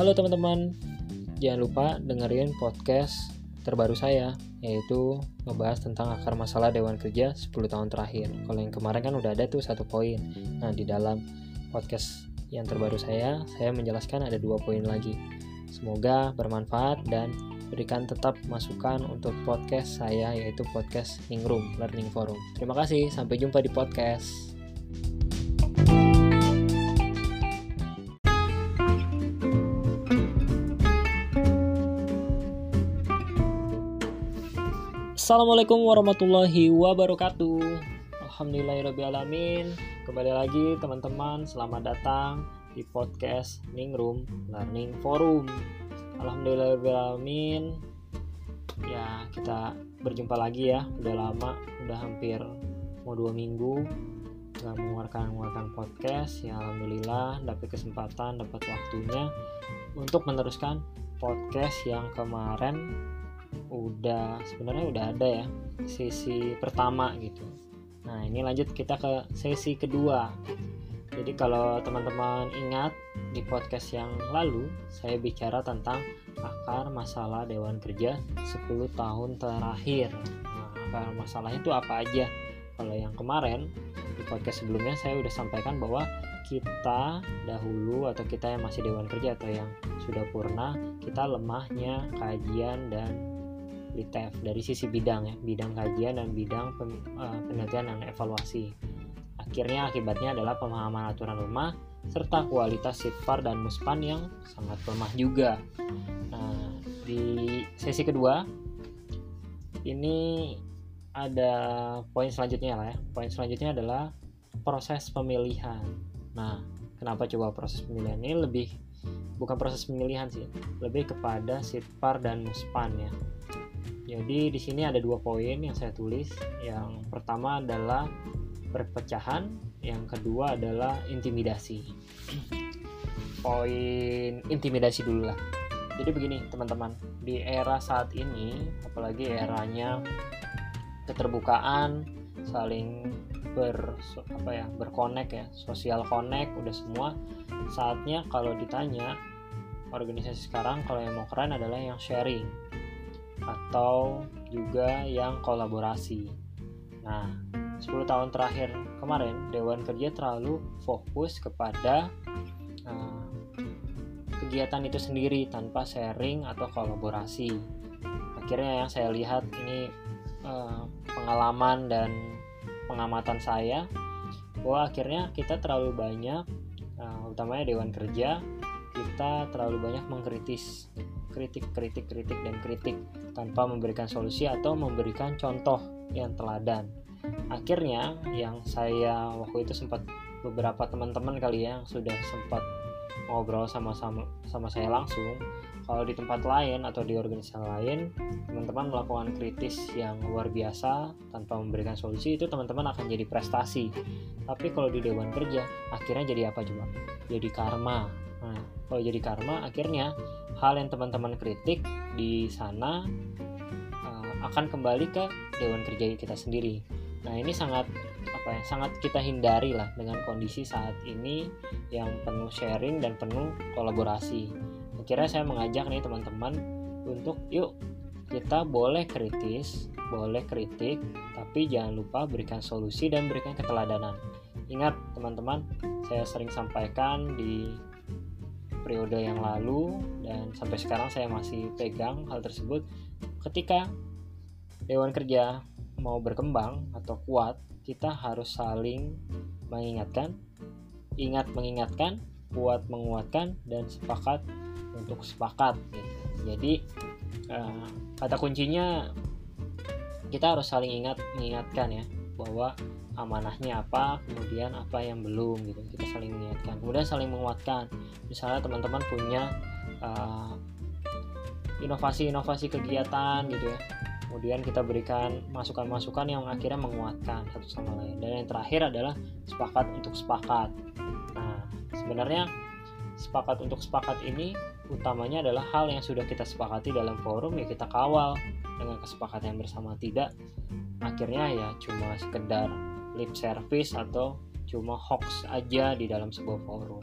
Halo teman-teman, jangan lupa dengerin podcast terbaru saya yaitu ngebahas tentang akar masalah Dewan Kerja 10 tahun terakhir. Kalau yang kemarin kan udah ada tuh satu poin. Nah di dalam podcast yang terbaru saya, saya menjelaskan ada dua poin lagi. Semoga bermanfaat dan berikan tetap masukan untuk podcast saya yaitu podcast Ningrum Learning Forum. Terima kasih, sampai jumpa di podcast. Assalamualaikum warahmatullahi wabarakatuh. Alhamdulillahirrahmanirrahim Kembali lagi teman-teman Selamat datang di podcast Ningrum Learning Forum. Alhamdulillahirrahmanirrahim Ya kita berjumpa lagi ya. Udah lama, udah hampir mau dua minggu Gak mengeluarkan, mengeluarkan podcast. Ya Alhamdulillah dapat kesempatan, dapat waktunya Untuk meneruskan podcast yang kemarin udah sebenarnya udah ada ya sesi pertama gitu. Nah ini lanjut kita ke sesi kedua. Jadi kalau teman-teman ingat di podcast yang lalu saya bicara tentang akar masalah Dewan Kerja 10 tahun terakhir. Nah, akar masalahnya itu apa aja? Kalau yang kemarin di podcast sebelumnya saya udah sampaikan bahwa kita dahulu atau kita yang masih Dewan Kerja atau yang sudah purna kita lemahnya kajian dan LITEF dari sisi bidang ya, bidang kajian dan bidang eh, penelitian dan evaluasi. Akhirnya akibatnya adalah pemahaman aturan rumah serta kualitas sitpar dan muspan yang sangat lemah juga. Nah, di sesi kedua ini ada poin selanjutnya lah ya. Poin selanjutnya adalah proses pemilihan. Nah, kenapa coba proses pemilihan ini lebih bukan proses pemilihan sih, lebih kepada sitpar dan muspan ya. Jadi di sini ada dua poin yang saya tulis. Yang pertama adalah perpecahan, yang kedua adalah intimidasi. Poin intimidasi dulu lah. Jadi begini teman-teman, di era saat ini, apalagi eranya keterbukaan, saling ber apa ya berkonek ya, sosial connect udah semua. Saatnya kalau ditanya organisasi sekarang kalau yang mau keren adalah yang sharing atau juga yang kolaborasi. Nah, 10 tahun terakhir kemarin Dewan Kerja terlalu fokus kepada uh, kegiatan itu sendiri tanpa sharing atau kolaborasi. Akhirnya yang saya lihat ini uh, pengalaman dan pengamatan saya bahwa akhirnya kita terlalu banyak uh, utamanya Dewan Kerja kita terlalu banyak mengkritis kritik, kritik, kritik, dan kritik tanpa memberikan solusi atau memberikan contoh yang teladan. Akhirnya yang saya waktu itu sempat beberapa teman-teman kali ya yang sudah sempat ngobrol sama sama sama saya langsung kalau di tempat lain atau di organisasi lain teman-teman melakukan kritis yang luar biasa tanpa memberikan solusi itu teman-teman akan jadi prestasi. Tapi kalau di dewan kerja akhirnya jadi apa coba? Jadi karma. Nah kalau jadi karma akhirnya hal yang teman-teman kritik di sana uh, akan kembali ke dewan kerja kita sendiri. Nah ini sangat apa ya sangat kita hindari lah dengan kondisi saat ini yang penuh sharing dan penuh kolaborasi. Akhirnya saya mengajak nih teman-teman untuk yuk kita boleh kritis, boleh kritik, tapi jangan lupa berikan solusi dan berikan keteladanan. Ingat teman-teman, saya sering sampaikan di periode yang lalu dan sampai sekarang saya masih pegang hal tersebut ketika Dewan Kerja mau berkembang atau kuat kita harus saling mengingatkan ingat mengingatkan kuat menguatkan dan sepakat untuk sepakat gitu. jadi uh, kata kuncinya kita harus saling ingat mengingatkan ya bahwa amanahnya apa kemudian apa yang belum gitu. Kita saling mengingatkan kemudian saling menguatkan. Misalnya teman-teman punya uh, inovasi-inovasi kegiatan gitu ya. Kemudian kita berikan masukan-masukan yang akhirnya menguatkan satu sama lain. Dan yang terakhir adalah sepakat untuk sepakat. Nah sebenarnya sepakat untuk sepakat ini utamanya adalah hal yang sudah kita sepakati dalam forum ya kita kawal. Dengan kesepakatan bersama tidak akhirnya ya cuma sekedar lip service atau cuma hoax aja di dalam sebuah forum.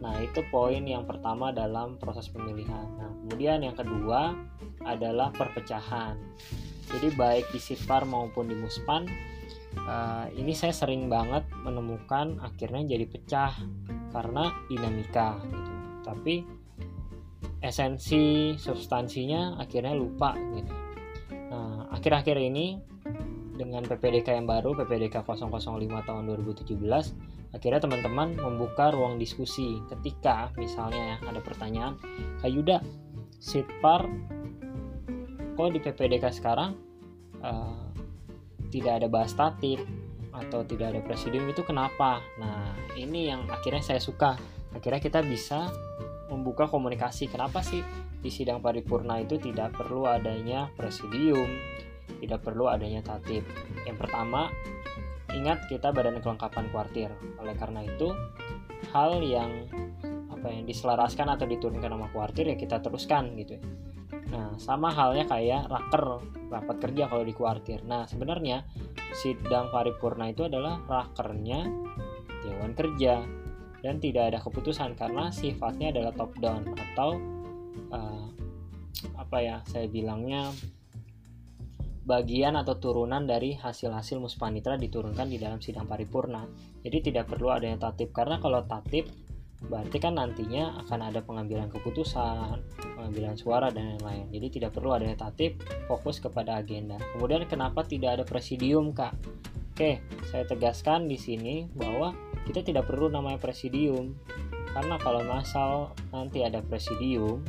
Nah, itu poin yang pertama dalam proses pemilihan. Nah, kemudian yang kedua adalah perpecahan. Jadi baik di Sipar maupun di Muspan, uh, ini saya sering banget menemukan akhirnya jadi pecah karena dinamika gitu. Tapi esensi substansinya akhirnya lupa gitu. Nah, akhir-akhir ini dengan PPDK yang baru PPDK 005 tahun 2017 akhirnya teman-teman membuka ruang diskusi ketika misalnya ya ada pertanyaan Kak Yuda Sitpar kok di PPDK sekarang uh, tidak ada bahas tatip atau tidak ada presidium itu kenapa? Nah ini yang akhirnya saya suka. Akhirnya kita bisa membuka komunikasi kenapa sih di sidang paripurna itu tidak perlu adanya presidium tidak perlu adanya tatip yang pertama Ingat kita badan kelengkapan kuartir. Oleh karena itu, hal yang apa yang diselaraskan atau diturunkan nama kuartir ya kita teruskan gitu. Nah, sama halnya kayak raker, rapat kerja kalau di kuartir. Nah, sebenarnya sidang paripurna itu adalah rakernya dewan kerja dan tidak ada keputusan karena sifatnya adalah top down atau uh, apa ya saya bilangnya bagian atau turunan dari hasil-hasil muspanitra diturunkan di dalam sidang paripurna. Jadi tidak perlu adanya tatip karena kalau tatip berarti kan nantinya akan ada pengambilan keputusan, pengambilan suara dan lain-lain. Jadi tidak perlu adanya tatip, fokus kepada agenda. Kemudian kenapa tidak ada presidium, Kak? Oke, saya tegaskan di sini bahwa kita tidak perlu namanya presidium. Karena kalau masal nanti ada presidium,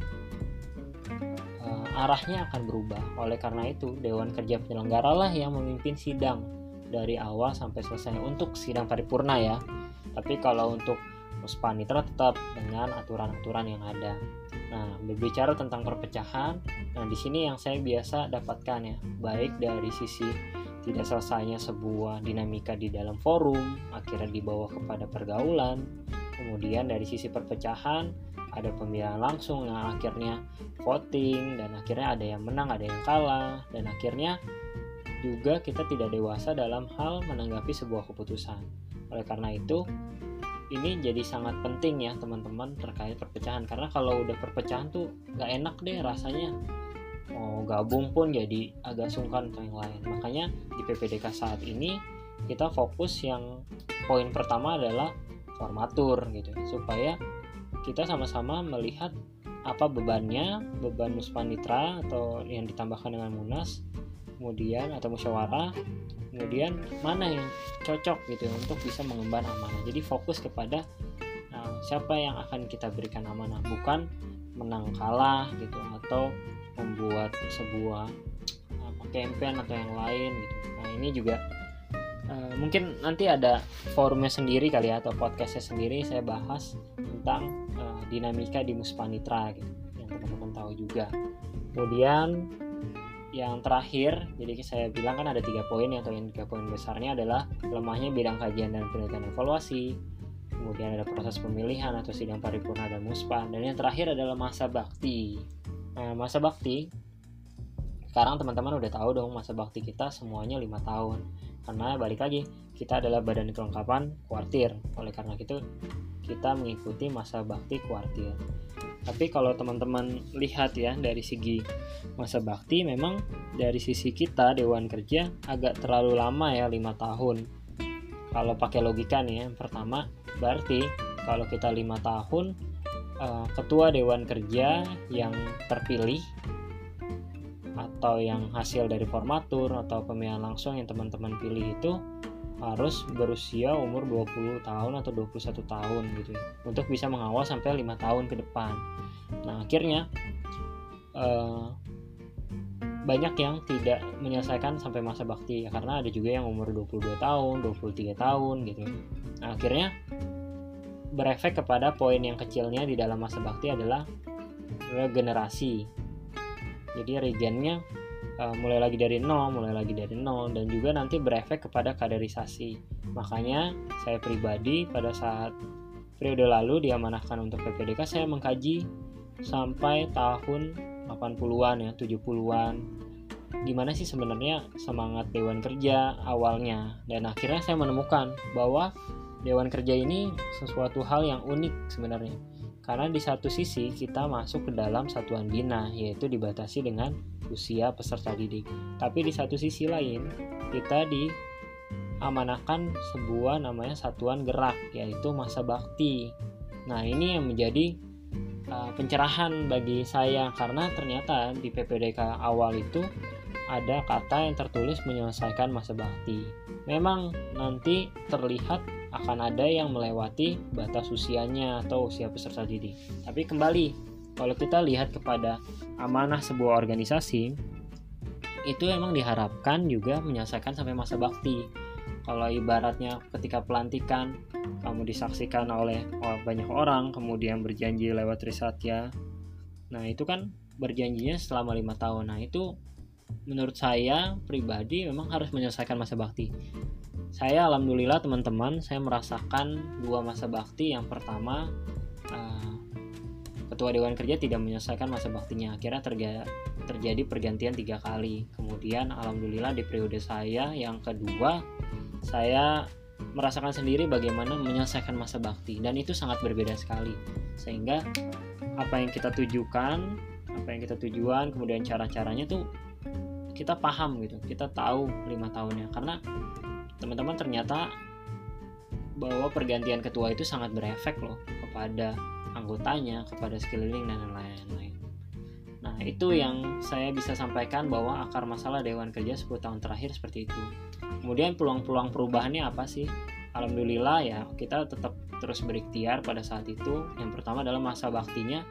arahnya akan berubah. Oleh karena itu, Dewan Kerja Penyelenggara lah yang memimpin sidang dari awal sampai selesai untuk sidang paripurna ya. Tapi kalau untuk Muspanitra tetap dengan aturan-aturan yang ada. Nah, berbicara tentang perpecahan, nah di sini yang saya biasa dapatkan ya, baik dari sisi tidak selesainya sebuah dinamika di dalam forum, akhirnya dibawa kepada pergaulan, kemudian dari sisi perpecahan, ada pemilihan langsung yang akhirnya voting dan akhirnya ada yang menang ada yang kalah. Dan akhirnya juga kita tidak dewasa dalam hal menanggapi sebuah keputusan. Oleh karena itu ini jadi sangat penting ya teman-teman terkait perpecahan. Karena kalau udah perpecahan tuh gak enak deh rasanya. Mau gabung pun jadi agak sungkan atau yang lain. Makanya di PPDK saat ini kita fokus yang poin pertama adalah formatur gitu supaya kita sama-sama melihat apa bebannya, beban muspanitra atau yang ditambahkan dengan munas, kemudian atau musyawarah, kemudian mana yang cocok gitu untuk bisa mengemban amanah. Jadi fokus kepada uh, siapa yang akan kita berikan amanah, bukan menang kalah gitu atau membuat sebuah uh, atau yang lain gitu. Nah ini juga uh, mungkin nanti ada forumnya sendiri kali ya atau podcastnya sendiri saya bahas tentang dinamika di Muspanitra gitu yang teman-teman tahu juga. Kemudian yang terakhir jadi saya bilang kan ada tiga poin yang tiga poin besarnya adalah lemahnya bidang kajian dan penelitian evaluasi kemudian ada proses pemilihan atau sidang paripurna dan muspan dan yang terakhir adalah masa bakti. Nah masa bakti sekarang teman-teman udah tahu dong masa bakti kita semuanya lima tahun karena balik lagi kita adalah badan kelengkapan kuartir oleh karena itu kita mengikuti masa bakti kuartir. Tapi kalau teman-teman lihat ya dari segi masa bakti memang dari sisi kita Dewan Kerja agak terlalu lama ya lima tahun. Kalau pakai logika nih yang pertama berarti kalau kita lima tahun eh, ketua Dewan Kerja yang terpilih atau yang hasil dari formatur atau pemilihan langsung yang teman-teman pilih itu harus berusia umur 20 tahun atau 21 tahun gitu ya. Untuk bisa mengawal sampai lima tahun ke depan. Nah akhirnya eh, banyak yang tidak menyelesaikan sampai masa bakti ya karena ada juga yang umur 22 tahun 23 tahun gitu. Ya. nah akhirnya berefek kepada poin yang kecilnya di dalam masa bakti adalah regenerasi jadi regennya uh, mulai lagi dari nol, mulai lagi dari nol dan juga nanti berefek kepada kaderisasi. Makanya saya pribadi pada saat periode lalu diamanahkan untuk PPDK saya mengkaji sampai tahun 80-an ya, 70-an. Gimana sih sebenarnya semangat dewan kerja awalnya dan akhirnya saya menemukan bahwa Dewan Kerja ini sesuatu hal yang unik sebenarnya. Karena di satu sisi kita masuk ke dalam satuan bina, yaitu dibatasi dengan usia peserta didik. Tapi di satu sisi lain, kita diamanahkan sebuah namanya satuan gerak, yaitu masa bakti. Nah, ini yang menjadi uh, pencerahan bagi saya karena ternyata di PPDK awal itu ada kata yang tertulis menyelesaikan masa bakti. Memang nanti terlihat akan ada yang melewati batas usianya atau usia peserta didik. Tapi kembali, kalau kita lihat kepada amanah sebuah organisasi, itu emang diharapkan juga menyelesaikan sampai masa bakti. Kalau ibaratnya ketika pelantikan kamu disaksikan oleh banyak orang, kemudian berjanji lewat ya, nah itu kan berjanjinya selama lima tahun. Nah itu menurut saya pribadi memang harus menyelesaikan masa bakti. Saya alhamdulillah teman-teman saya merasakan dua masa bakti. Yang pertama uh, ketua dewan kerja tidak menyelesaikan masa baktinya. Akhirnya terjadi terjadi pergantian tiga kali. Kemudian alhamdulillah di periode saya yang kedua saya merasakan sendiri bagaimana menyelesaikan masa bakti dan itu sangat berbeda sekali sehingga apa yang kita tujukan apa yang kita tujuan kemudian cara-caranya tuh kita paham gitu kita tahu lima tahunnya karena teman-teman ternyata bahwa pergantian ketua itu sangat berefek loh kepada anggotanya kepada sekeliling dan lain-lain. Nah itu yang saya bisa sampaikan bahwa akar masalah Dewan Kerja 10 tahun terakhir seperti itu. Kemudian peluang-peluang perubahannya apa sih? Alhamdulillah ya kita tetap terus berikhtiar pada saat itu. Yang pertama adalah masa baktinya.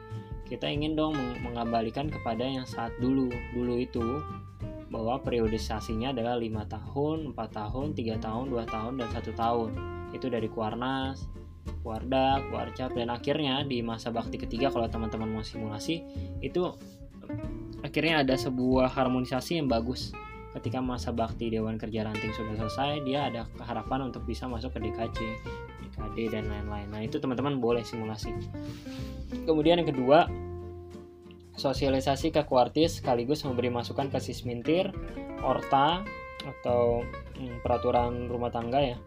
Kita ingin dong mengembalikan kepada yang saat dulu dulu itu bahwa periodisasinya adalah lima tahun, 4 tahun, 3 tahun, 2 tahun, dan satu tahun. Itu dari Kuarnas, Kuarda, Kuarcap, dan akhirnya di masa bakti ketiga kalau teman-teman mau simulasi itu akhirnya ada sebuah harmonisasi yang bagus. Ketika masa bakti Dewan Kerja Ranting sudah selesai, dia ada keharapan untuk bisa masuk ke DKC, DKD, dan lain-lain. Nah itu teman-teman boleh simulasi. Kemudian yang kedua, sosialisasi ke kuartis sekaligus memberi masukan ke sismintir, orta atau hmm, peraturan rumah tangga ya,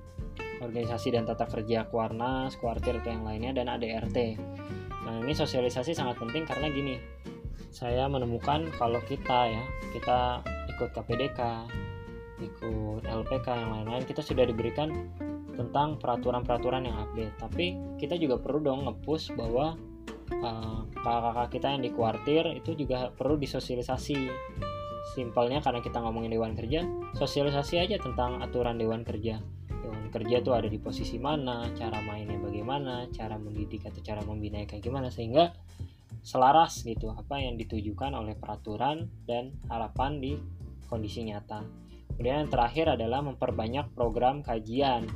organisasi dan tata kerja kuarnas, kuartir atau yang lainnya dan ADRT. Nah ini sosialisasi sangat penting karena gini, saya menemukan kalau kita ya kita ikut KPDK, ikut LPK yang lain-lain kita sudah diberikan tentang peraturan-peraturan yang update. Tapi kita juga perlu dong ngepush bahwa Eh, kakak-kakak kita yang di kuartir itu juga perlu disosialisasi. Simpelnya karena kita ngomongin dewan kerja sosialisasi aja tentang aturan dewan kerja. Dewan kerja tuh ada di posisi mana cara mainnya bagaimana cara mendidik atau cara membina kayak gimana. Sehingga selaras gitu apa yang ditujukan oleh peraturan dan harapan di kondisi nyata. Kemudian yang terakhir adalah memperbanyak program kajian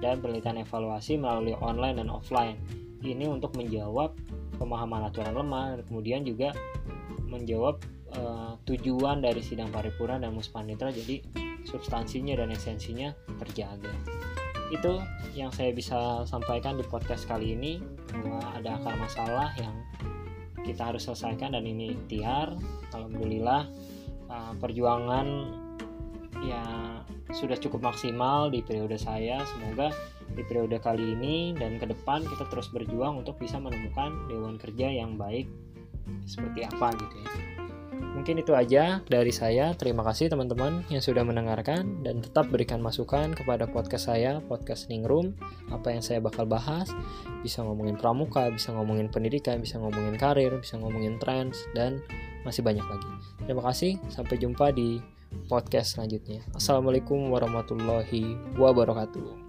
dan penelitian evaluasi melalui online dan offline. Ini untuk menjawab pemahaman aturan lemah kemudian juga menjawab uh, tujuan dari sidang paripurna dan muspanitra jadi substansinya dan esensinya terjaga. Itu yang saya bisa sampaikan di podcast kali ini. Bahwa ada akar masalah yang kita harus selesaikan dan ini ikhtiar. Alhamdulillah uh, perjuangan ya sudah cukup maksimal di periode saya. Semoga di periode kali ini dan ke depan kita terus berjuang untuk bisa menemukan dewan kerja yang baik seperti apa gitu ya. Mungkin itu aja dari saya. Terima kasih teman-teman yang sudah mendengarkan dan tetap berikan masukan kepada podcast saya, podcast Ningrum, apa yang saya bakal bahas. Bisa ngomongin pramuka, bisa ngomongin pendidikan, bisa ngomongin karir, bisa ngomongin trends dan masih banyak lagi. Terima kasih, sampai jumpa di podcast selanjutnya. Assalamualaikum warahmatullahi wabarakatuh.